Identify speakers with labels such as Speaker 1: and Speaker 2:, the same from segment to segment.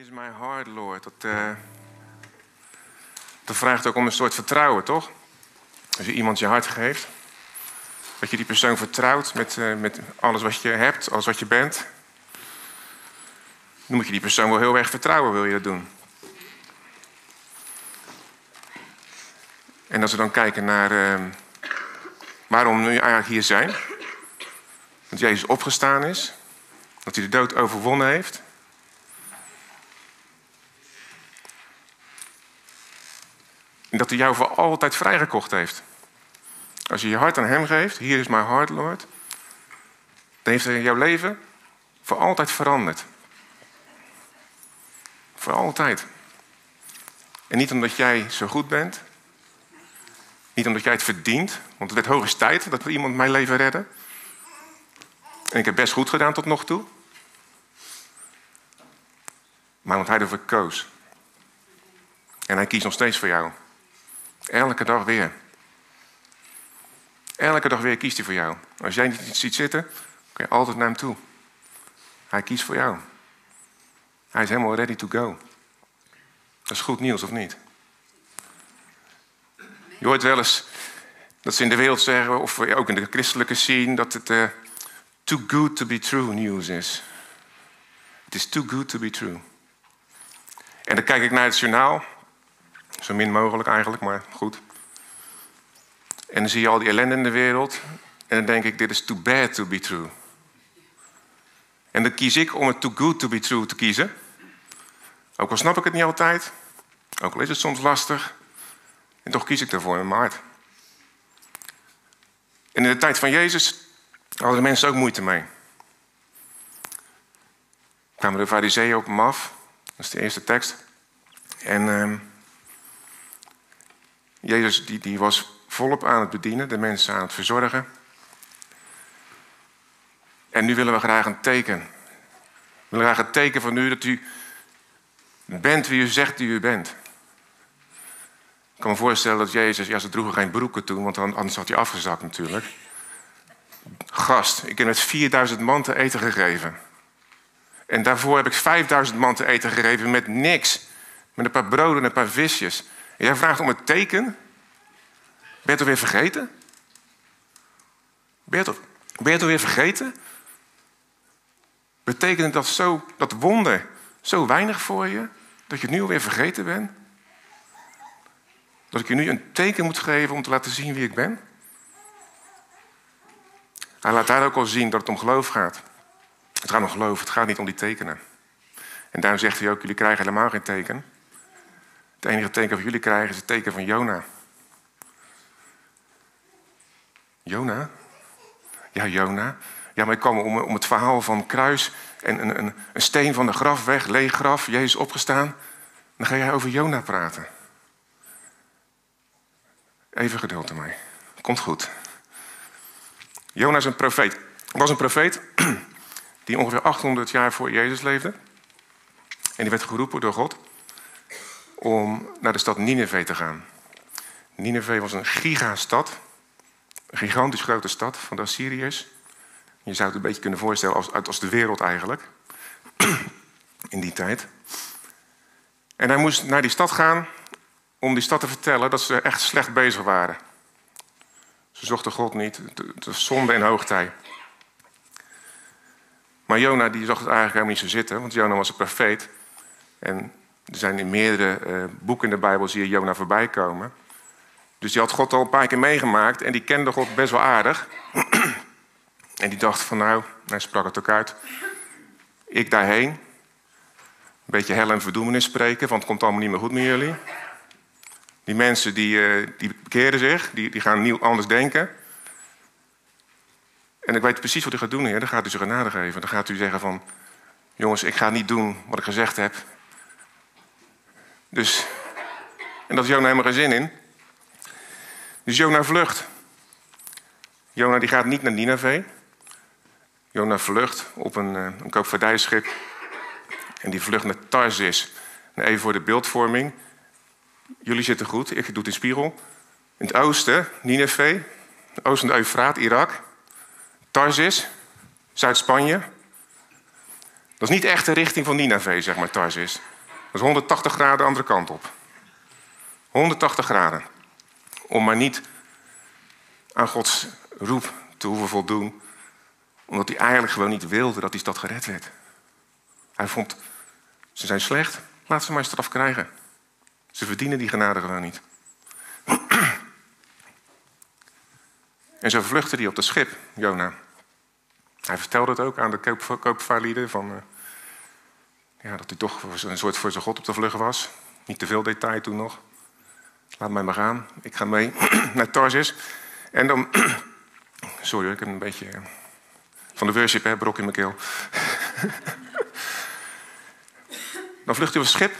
Speaker 1: is my heart, Lord. Dat, uh, dat vraagt ook om een soort vertrouwen, toch? Als je iemand je hart geeft, dat je die persoon vertrouwt met, uh, met alles wat je hebt, alles wat je bent. Dan moet je die persoon wel heel erg vertrouwen, wil je dat doen. En als we dan kijken naar uh, waarom we nu eigenlijk hier zijn. Dat Jezus opgestaan is. Dat hij de dood overwonnen heeft. En dat hij jou voor altijd vrijgekocht heeft. Als je je hart aan hem geeft, hier is mijn hart, Lord. Dan heeft hij jouw leven voor altijd veranderd. Voor altijd. En niet omdat jij zo goed bent. Niet omdat jij het verdient. Want het werd hoog tijd dat iemand mijn leven redde. En ik heb best goed gedaan tot nog toe. Maar want hij ervoor koos. En hij kiest nog steeds voor jou. Elke dag weer. Elke dag weer kiest hij voor jou. Als jij niet ziet zitten, kun je altijd naar hem toe. Hij kiest voor jou. Hij is helemaal ready to go. Dat is goed nieuws, of niet? Je hoort wel eens dat ze in de wereld zeggen, of ook in de christelijke scene, dat het uh, too good to be true nieuws is. Het is too good to be true. En dan kijk ik naar het journaal zo min mogelijk eigenlijk, maar goed. En dan zie je al die ellende in de wereld. En dan denk ik, dit is too bad to be true. En dan kies ik om het too good to be true te kiezen. Ook al snap ik het niet altijd. Ook al is het soms lastig. En toch kies ik daarvoor in mijn. En in de tijd van Jezus hadden de mensen ook moeite mee. Kwamen de fariseeën op hem af. Dat is de eerste tekst. En... Uh, Jezus die, die was volop aan het bedienen, de mensen aan het verzorgen. En nu willen we graag een teken. We willen graag een teken van u dat u bent wie u zegt die u bent. Ik kan me voorstellen dat Jezus, ja ze droegen geen broeken toen, want anders had hij afgezakt natuurlijk. Gast, ik heb met 4000 man te eten gegeven. En daarvoor heb ik 5000 man te eten gegeven met niks. Met een paar broden en een paar visjes. En jij vraagt om een teken? Ben je het alweer vergeten? Ben je ben het alweer vergeten? Betekent dat, zo, dat wonder zo weinig voor je, dat je het nu alweer vergeten bent? Dat ik je nu een teken moet geven om te laten zien wie ik ben? Hij laat daar ook al zien dat het om geloof gaat. Het gaat om geloof, het gaat niet om die tekenen. En daarom zegt hij ook, jullie krijgen helemaal geen teken. Het enige teken dat jullie krijgen is het teken van Jona. Jona? Ja, Jona. Ja, maar ik kwam om, om het verhaal van kruis en een, een, een steen van de graf weg, leeg graf, Jezus opgestaan. Dan ga jij over Jona praten. Even geduld ermee. Komt goed. Jona is een profeet. was een profeet die ongeveer 800 jaar voor Jezus leefde. En die werd geroepen door God om naar de stad Nineveh te gaan. Nineveh was een gigastad. Een gigantisch grote stad van de Assyriërs. Je zou het een beetje kunnen voorstellen als, als de wereld eigenlijk. In die tijd. En hij moest naar die stad gaan om die stad te vertellen dat ze echt slecht bezig waren. Ze zochten God niet. Het was zonde en hoogtij. Maar Jona die zag het eigenlijk helemaal niet zo zitten, want Jona was een profeet. En er zijn in meerdere uh, boeken in de Bijbel zie je Jona voorbij komen. Dus die had God al een paar keer meegemaakt en die kende God best wel aardig. en die dacht van nou, hij sprak het ook uit. Ik daarheen. Een beetje hel en verdoemenis spreken, want het komt allemaal niet meer goed met jullie. Die mensen die, uh, die bekeren zich, die, die gaan nieuw anders denken. En ik weet precies wat u gaat doen, heer. Dan gaat u ze genade geven. Dan gaat u zeggen van... Jongens, ik ga niet doen wat ik gezegd heb. Dus, en dat is Jona helemaal geen zin in. Dus Jona vlucht. Jona die gaat niet naar Nineveh. Jona vlucht op een, eh, een koopvaardijschip. En die vlucht naar Tarsis. Even voor de beeldvorming. Jullie zitten goed, ik doe het in spiegel. In het oosten, Nineveh. Oosten de Eufraat, Irak. Tarsis, Zuid-Spanje. Dat is niet echt de richting van Nineveh, zeg maar, Tarsis. Dat is 180 graden de andere kant op. 180 graden. Om maar niet aan Gods roep te hoeven voldoen. Omdat hij eigenlijk gewoon niet wilde dat die stad gered werd. Hij vond, ze zijn slecht, laat ze maar straf krijgen. Ze verdienen die genade gewoon niet. En zo vluchtte hij op het schip, Jona. Hij vertelde het ook aan de koop, koopvaarlieden van, uh, ja, dat hij toch een soort voor zijn God op de vlucht was. Niet te veel detail toen nog. Laat mij maar gaan. Ik ga mee naar Tarsis. En dan. Sorry, ik heb een beetje. Eh, van de worship, hè, brok in mijn keel. dan vlucht hij op het schip.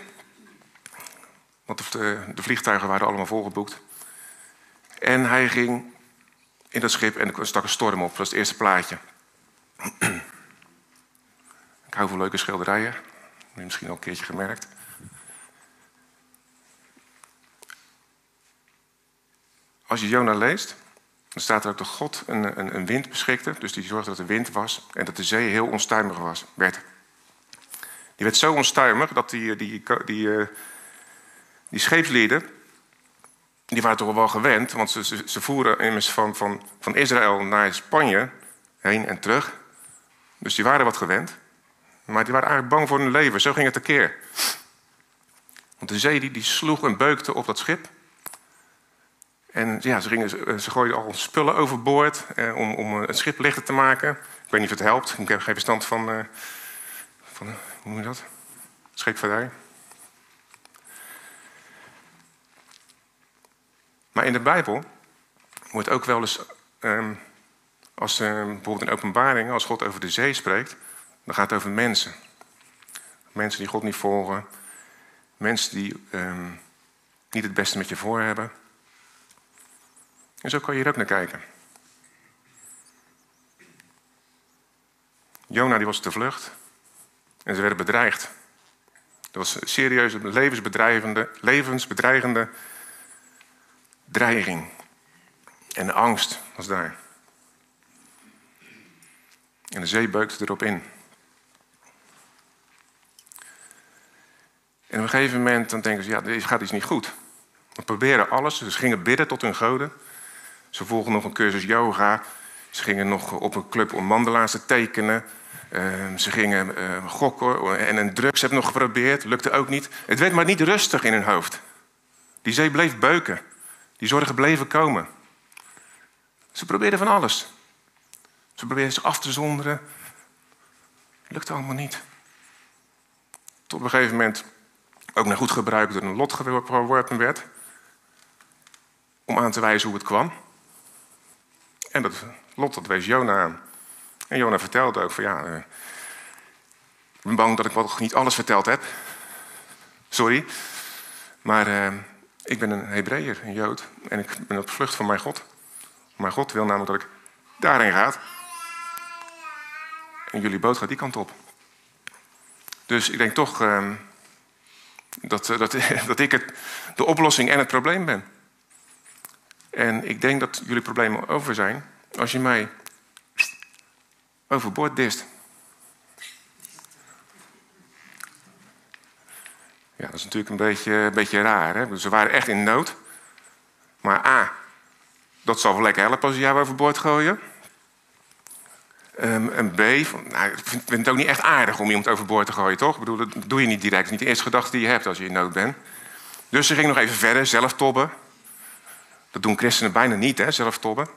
Speaker 1: Want de, de vliegtuigen waren allemaal volgeboekt. En hij ging in dat schip en er stak een storm op. Dat was het eerste plaatje. ik hou van leuke schilderijen. Dat misschien al een keertje gemerkt. Als je Jona leest, dan staat er ook dat God een, een, een, wind beschikte. Dus die zorgde dat er wind was en dat de zee heel onstuimig was, werd. Die werd zo onstuimig dat die, die, die, die, eh, scheepslieden die waren toch wel gewend, want ze, ze, ze voeren immers van, van, van Israël naar Spanje heen en terug. Dus die waren wat gewend. Maar die waren eigenlijk bang voor hun leven. Zo ging het tekeer. Want de zee die, die sloeg en beukte op dat schip. En ja, ze, gingen, ze gooiden al spullen overboord eh, om, om het schip lichter te maken. Ik weet niet of het helpt. Ik heb geen verstand van, uh, van hoe noem je dat? Scheepvaardij. Maar in de Bijbel wordt ook wel eens, ehm, als uh, bijvoorbeeld in openbaring, als God over de zee spreekt, dan gaat het over mensen. Mensen die God niet volgen, mensen die ehm, niet het beste met je voor hebben. En zo kan je hier ook naar kijken. Jona die was te vlucht en ze werden bedreigd. Dat was serieuze, levensbedreigende, levensbedreigende dreiging en angst was daar. En de zee beukte erop in. En op een gegeven moment dan denken ze, ja, dit gaat iets niet goed. We proberen alles. Ze gingen bidden tot hun goden. Ze volgden nog een cursus yoga. Ze gingen nog op een club om mandala's te tekenen. Ehm, ze gingen uh, gokken en een drugs hebben nog geprobeerd. Lukte ook niet. Het werd maar niet rustig in hun hoofd. Die zee bleef beuken. Die zorgen bleven komen. Ze probeerden van alles. Ze probeerden zich af te zonderen. Lukte allemaal niet. Tot op een gegeven moment ook naar goed gebruik door een lot geworpen werd. Om aan te wijzen hoe het kwam. En dat lot dat wees Jona aan. En Jona vertelde ook van ja, eh, ik ben bang dat ik wel niet alles verteld heb. Sorry. Maar uh, ik ben een Hebreeër, een Jood. En ik ben op vlucht van mijn God. Mijn God wil namelijk dat ik daarheen ga. En jullie boot gaat die kant op. Dus ik denk toch uh, dat, dat, dat ik het, de oplossing en het probleem ben. En ik denk dat jullie problemen over zijn als je mij overboord dist. Ja, dat is natuurlijk een beetje, een beetje raar. Hè? Ze waren echt in nood. Maar A, dat zal wel lekker helpen als je jou overboord gooien. Um, en B, nou, ik vind het ook niet echt aardig om iemand overboord te gooien, toch? Ik bedoel, dat doe je niet direct. Dat is niet de eerste gedachte die je hebt als je in nood bent. Dus ze ging nog even verder, zelf tobben. Dat doen christenen bijna niet, hè, zelf tobben.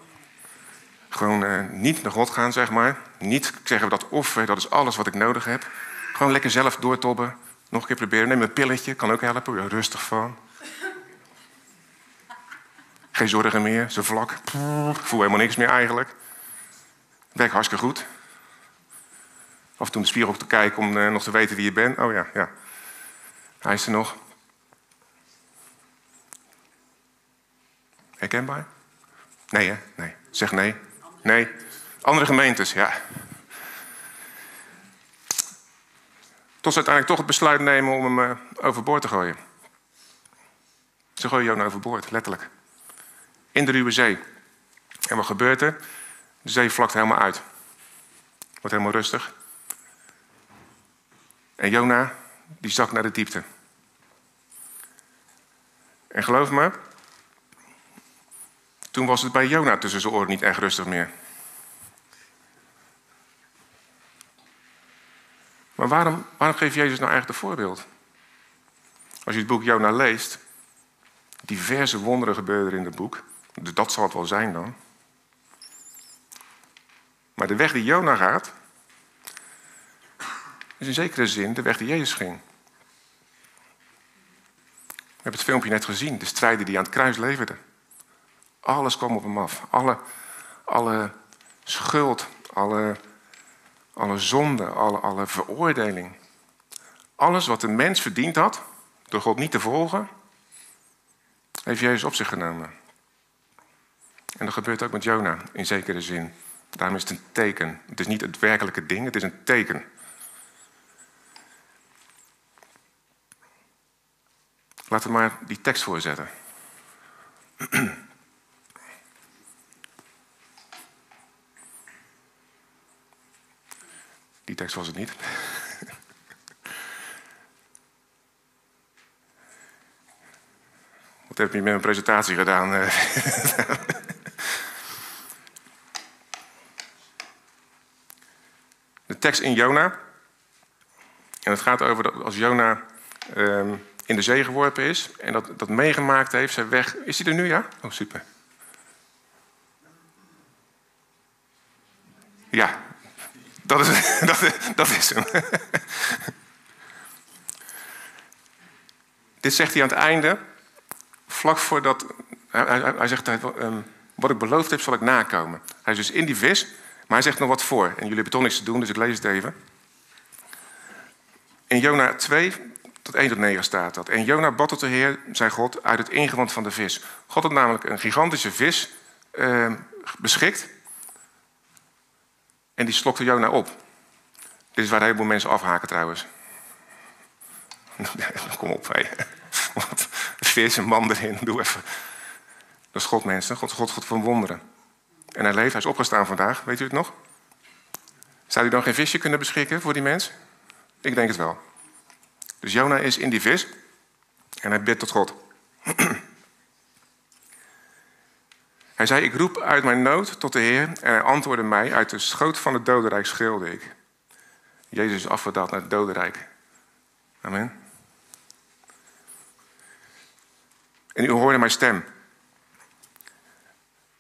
Speaker 1: Gewoon uh, niet naar God gaan, zeg maar. Niet zeggen dat offer, dat is alles wat ik nodig heb. Gewoon lekker zelf doortobben. Nog een keer proberen. Neem een pilletje, kan ook helpen. Rustig van. Geen zorgen meer, zo vlak. Ik voel helemaal niks meer eigenlijk. Werkt hartstikke goed. Af en toe de spiegel te kijken om uh, nog te weten wie je bent. Oh ja, ja. Hij is er nog. Herkenbaar? Nee, hè? Nee. Zeg nee. Nee. Andere gemeentes, ja. Tot ze uiteindelijk toch het besluit nemen om hem uh, overboord te gooien. Ze gooien Jona overboord, letterlijk. In de ruwe zee. En wat gebeurt er? De zee vlakt helemaal uit. Wordt helemaal rustig. En Jona, die zak naar de diepte. En geloof me, toen was het bij Jona tussen zijn oren niet echt rustig meer. Maar waarom, waarom geeft Jezus nou eigenlijk het voorbeeld? Als je het boek Jona leest, diverse wonderen gebeuren in het boek. Dus dat zal het wel zijn dan. Maar de weg die Jona gaat, is in zekere zin de weg die Jezus ging. We hebben het filmpje net gezien, de strijden die aan het kruis leverden. Alles kwam op hem af. Alle, alle schuld, alle, alle zonde, alle, alle veroordeling. Alles wat de mens verdiend had, door God niet te volgen, heeft Jezus op zich genomen. En dat gebeurt ook met Jona, in zekere zin. Daarom is het een teken. Het is niet het werkelijke ding, het is een teken. Laten we maar die tekst voorzetten. Die tekst was het niet. Wat heb je met mijn presentatie gedaan? De tekst in Jona. En het gaat over dat als Jona ehm, in de zee geworpen is en dat, dat meegemaakt heeft, zijn weg. Is hij er nu, ja? Oh, super. Ja, dat is, dat, dat is hem. Dit zegt hij aan het einde, vlak voordat. Hij, hij, zegt: um, Wat ik beloofd heb, zal ik nakomen. Hij is dus in die vis, maar hij zegt nog wat voor. En jullie hebben toch niks te doen, dus ik lees het even. In Jona 2, tot 1 tot 9 staat dat. En Jona bad tot de Heer, zijn God, uit het ingewand van de vis. God had namelijk een gigantische vis uh, beschikt. En die slokte Jona op. Dit is waar een heleboel mensen afhaken trouwens. Kom op, hé. Wat? Veer een man erin, doe even. Dat is God, mensen. God, God, God van wonderen. En hij leeft, hij is opgestaan vandaag, weet u het nog? Zou hij dan geen visje kunnen beschikken voor die mens? Ik denk het wel. Dus Jona is in die vis en hij bidt tot God. hij zei, ik roep uit mijn nood tot de Heer en hij antwoordde mij, uit de schoot van het dodenrijk schreeuwde ik. Jezus is afgedaald naar het dodenrijk. Amen. En u hoorde mijn stem.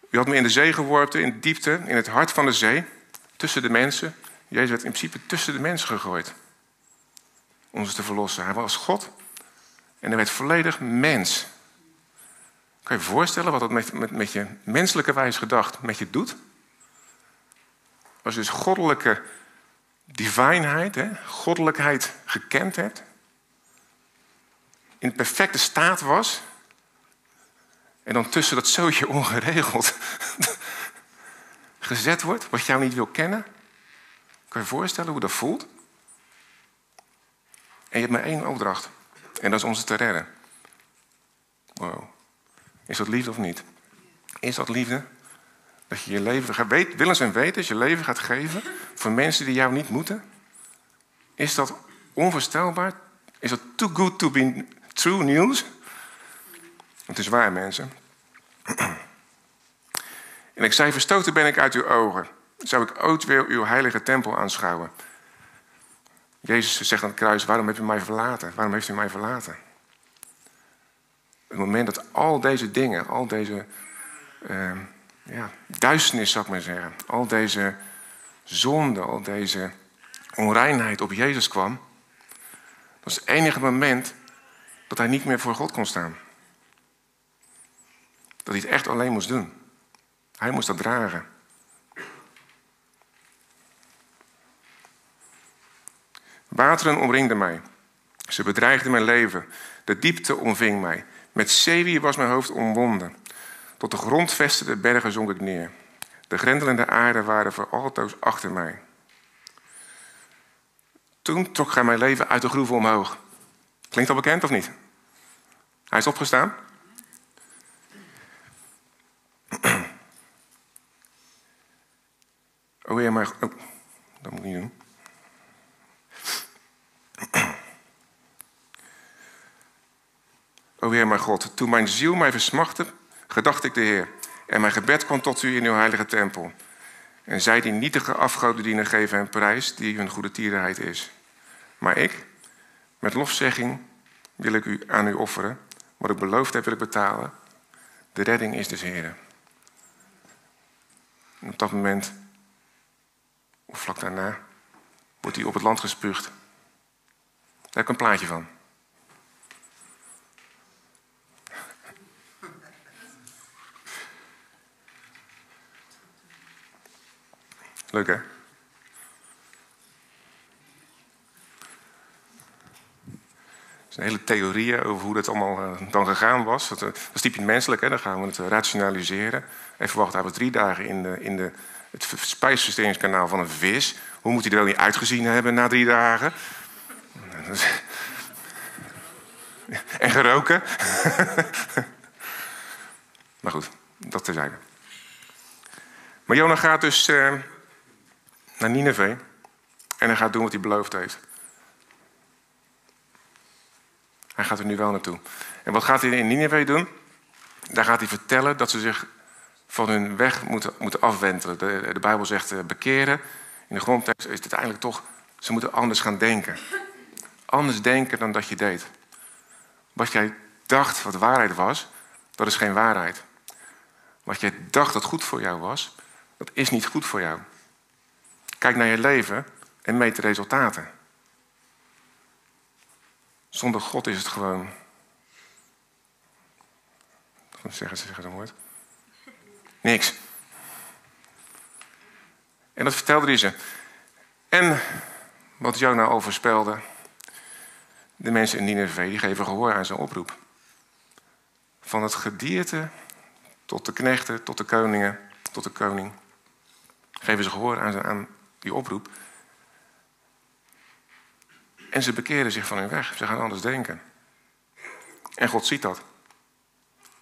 Speaker 1: U had me in de zee geworpen, in de diepte, in het hart van de zee, tussen de mensen. Jezus werd in principe tussen de mensen gegooid ons te verlossen. Hij was God en hij werd volledig mens. Kan je je voorstellen wat dat met, met, je menselijke wijs gedacht met je doet? Als je dus goddelijke divineheid, hè, goddelijkheid gekend hebt, in perfecte staat was, en dan tussen dat zootje ongeregeld gezet wordt, wat jou niet wil kennen, kan je je voorstellen hoe dat voelt? En je hebt maar één opdracht. En dat is om ze te redden. Wow. Is dat liefde of niet? Is dat liefde? Dat je je leven gaat willens en wetens je leven gaat geven voor mensen die jou niet moeten? Is dat onvoorstelbaar? Is dat too good to be true news? Het is waar, mensen. En ik zei: Verstoten ben ik uit uw ogen. Zou ik ooit weer uw heilige tempel aanschouwen? Jezus zegt aan het kruis, waarom heeft u mij verlaten? Waarom heeft u mij verlaten? Het moment dat al deze dingen, al deze uh, ja, duisternis zou ik maar zeggen, al deze zonde, al deze onreinheid op Jezus kwam, dat was het enige moment dat hij niet meer voor God kon staan. Dat hij het echt alleen moest doen. Hij moest dat dragen. Wateren omringden mij. Ze bedreigden mijn leven. De diepte omving mij. Met zeewier was mijn hoofd omwonden. Tot de grond de bergen zonk ik neer. De grendelende aarde waren voor altoos achter mij. Toen trok hij mijn leven uit de groeven omhoog. Klinkt al bekend of niet? Hij is opgestaan. Oh maar. Oh, dat moet ik niet doen. O Heer mijn God, toen mijn ziel mij versmachtte, gedacht ik de Heer. En mijn gebed kwam tot u in uw heilige tempel. En zij die nietige afgoden dienen geven hen prijs, die hun goede tierenheid is. Maar ik, met lofzegging, wil ik u aan u offeren. Wat ik beloofd heb, wil ik betalen. De redding is dus Heer. En op dat moment, of vlak daarna, wordt hij op het land gespuugd. Daar heb ik een plaatje van. Leuk hè? Zijn hele theorieën over hoe dat allemaal uh, dan gegaan was. Dat, uh, dat is typisch menselijk, hè? dan gaan we het uh, rationaliseren. Even wachten, hij was drie dagen in, de, in de, het spijsverteringskanaal van een vis. Hoe moet hij er wel niet uitgezien hebben na drie dagen? en geroken. maar goed, dat terzijde. Maar Jona gaat dus naar Nineveh en hij gaat doen wat hij beloofd heeft. Hij gaat er nu wel naartoe. En wat gaat hij in Nineveh doen? Daar gaat hij vertellen dat ze zich van hun weg moeten, moeten afwentelen. De, de Bijbel zegt uh, bekeren. In de grondtekst is het eigenlijk toch, ze moeten anders gaan denken. Anders denken dan dat je deed. Wat jij dacht wat waarheid was, dat is geen waarheid. Wat jij dacht dat goed voor jou was, dat is niet goed voor jou. Kijk naar je leven en meet de resultaten. Zonder God is het gewoon. Wat zeggen ze zeggen zo'n woord? Niks. En dat vertelde hij ze. En wat Jona overspelde. De mensen in Nineveh die geven gehoor aan zijn oproep. Van het gedierte tot de knechten, tot de koningen, tot de koning. Geven ze gehoor aan, aan die oproep. En ze bekeren zich van hun weg. Ze gaan anders denken. En God ziet dat.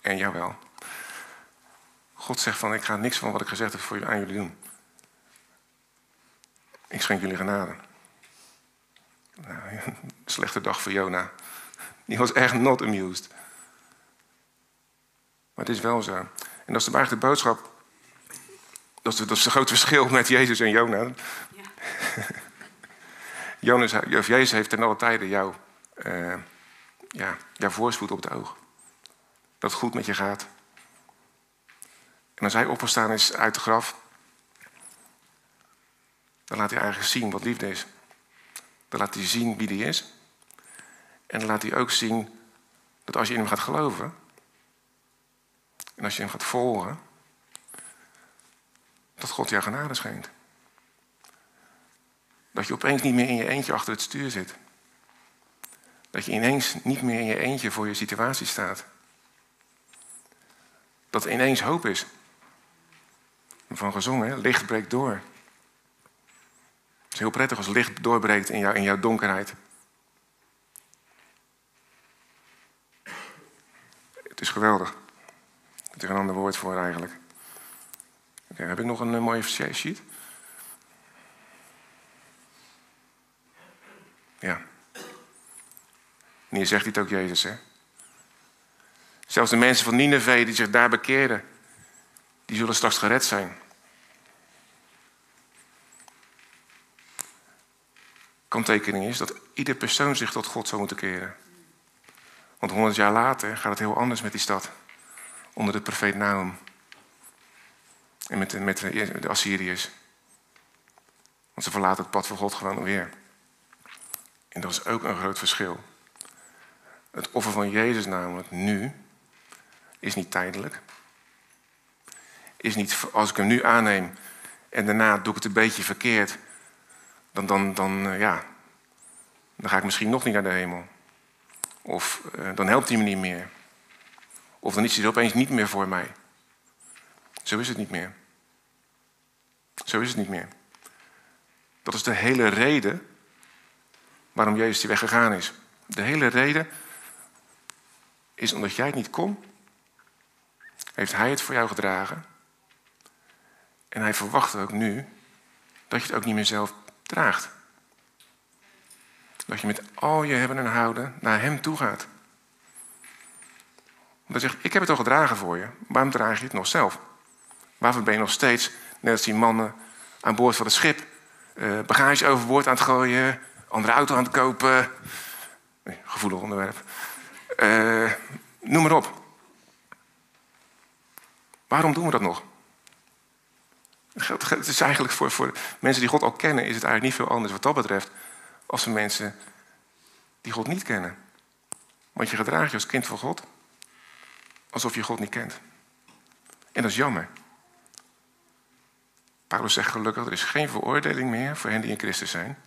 Speaker 1: En jawel. God zegt van, ik ga niks van wat ik gezegd heb voor aan jullie doen. Ik schenk jullie genade. Nou, slechte dag voor Jona. Die was echt not amused. Maar het is wel zo. En dat is de, de boodschap. Dat is, dat is het groot verschil met Jezus en Jona. Ja. Jonas, of Jezus heeft ten alle tijden jou, uh, ja, jouw voorspoed op het oog. Dat het goed met je gaat. En als hij opgestaan is uit de graf, dan laat hij eigenlijk zien wat liefde is. Dan laat hij zien wie hij is. En dan laat hij ook zien dat als je in hem gaat geloven, en als je hem gaat volgen, dat God jou genade schenkt. Dat je opeens niet meer in je eentje achter het stuur zit. Dat je ineens niet meer in je eentje voor je situatie staat. Dat er ineens hoop is. Van gezongen, licht breekt door. Het is heel prettig als licht doorbreekt in, in jouw donkerheid. Het is geweldig. Het is een ander woord voor eigenlijk. Heb ik nog een, een mooie sheet? Ja. En hier zegt het ook Jezus, hè? Zelfs de mensen van Nineveh die zich daar bekeren, die zullen straks gered zijn. Kanttekening is dat ieder persoon zich tot God zou moeten keren. Want honderd jaar later gaat het heel anders met die stad. Onder de profeet Nahum. En met de, met de Assyriërs. Want ze verlaten het pad van God gewoon weer. En dat is ook een groot verschil. Het offer van Jezus namelijk nu is niet tijdelijk. Is niet als ik hem nu aanneem en daarna doe ik het een beetje verkeerd, dan, dan, dan, eh, ja, dan ga ik misschien nog niet naar de hemel. Of uh, dan helpt hij me niet meer. Of dan is hij opeens niet meer voor mij. Zo is het niet meer. Zo is het niet meer. Dat is de hele reden waarom Jezus die weg gegaan is. De hele reden is omdat jij het niet kon, heeft Hij het voor jou gedragen. En Hij verwacht ook nu dat je het ook niet meer zelf draagt. Dat je met al je hebben en houden naar Hem toe gaat. Omdat je zegt, ik heb het al gedragen voor je. Waarom draag je het nog zelf? Waarvoor ben je nog steeds, net als die mannen aan boord van het schip... Uh, bagage overboord aan het gooien, andere auto aan het kopen. Gevoelig onderwerp. Uh, noem maar op. Waarom doen we dat nog? Het is eigenlijk voor, voor mensen die God al kennen, is het eigenlijk niet veel anders wat dat betreft. Als voor mensen die God niet kennen. Want je gedraagt je als kind van God alsof je God niet kent. En dat is jammer. Paulus zegt gelukkig, er is geen veroordeling meer voor hen die in Christus zijn.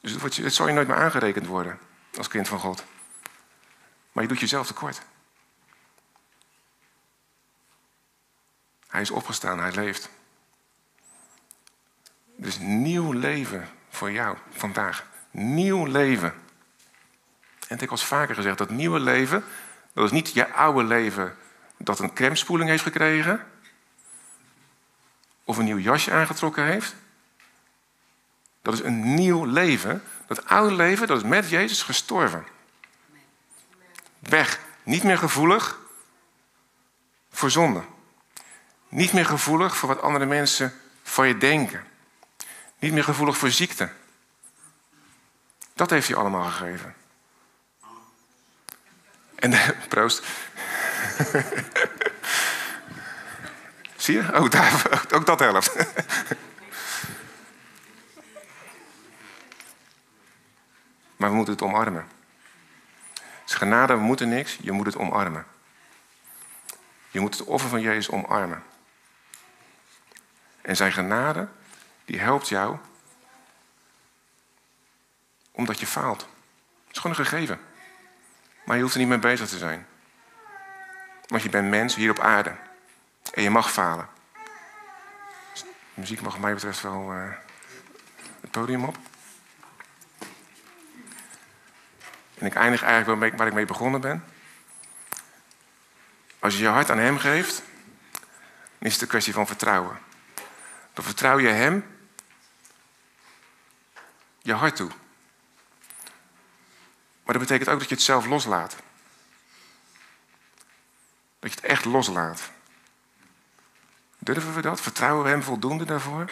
Speaker 1: Dus het zal je nooit meer aangerekend worden als kind van God. Maar je doet jezelf tekort. Hij is opgestaan, hij leeft. Dus nieuw leven voor jou vandaag. Nieuw leven. En ik heb vaker gezegd, dat nieuwe leven, dat is niet je oude leven dat een crèmespoeling heeft gekregen. Of een nieuw jasje aangetrokken heeft. Dat is een nieuw leven. Dat oude leven, dat is met Jezus gestorven. Weg. Niet meer gevoelig voor zonde. Niet meer gevoelig voor wat andere mensen van je denken. Niet meer gevoelig voor ziekte. Dat heeft hij allemaal gegeven. En proost. Je? Ook, dat helpt. maar we moeten het omarmen. Genade, we moeten niks, je moet het omarmen. Je moet het offer van Jezus omarmen. En zijn genade, die helpt jou omdat je faalt. Het is gewoon een gegeven. Maar je hoeft er niet mee bezig te zijn. Want je bent mens hier op aarde. En je mag falen. De muziek mag wat mij betreft wel uh, het podium op. En ik eindig eigenlijk waar ik mee begonnen ben. Als je je hart aan Hem geeft, is het een kwestie van vertrouwen. Dan vertrouw je Hem je hart toe. Maar dat betekent ook dat je het zelf loslaat. Dat je het echt loslaat. Durven we dat? Vertrouwen we Hem voldoende daarvoor?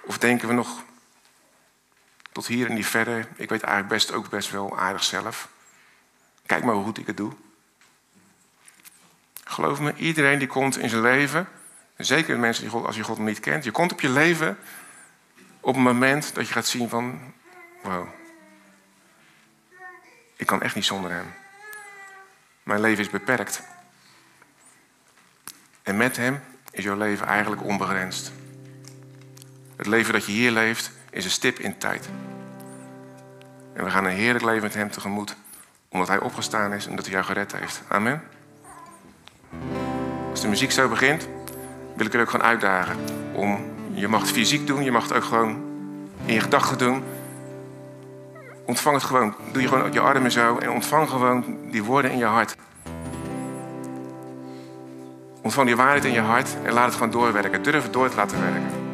Speaker 1: Of denken we nog tot hier en niet verder? Ik weet eigenlijk best ook best wel aardig zelf. Kijk maar hoe goed ik het doe. Geloof me, iedereen die komt in zijn leven zeker mensen die God, als je God niet kent. Je komt op je leven op een moment dat je gaat zien van... Wow, ik kan echt niet zonder hem. Mijn leven is beperkt. En met hem is jouw leven eigenlijk onbegrensd. Het leven dat je hier leeft is een stip in tijd. En we gaan een heerlijk leven met hem tegemoet. Omdat hij opgestaan is en dat hij jou gered heeft. Amen. Als de muziek zo begint wil ik er ook gewoon uitdagen. Om, je mag het fysiek doen, je mag het ook gewoon in je gedachten doen. Ontvang het gewoon. Doe je gewoon je armen zo en ontvang gewoon die woorden in je hart. Ontvang die waarheid in je hart en laat het gewoon doorwerken. Durf het door te laten werken.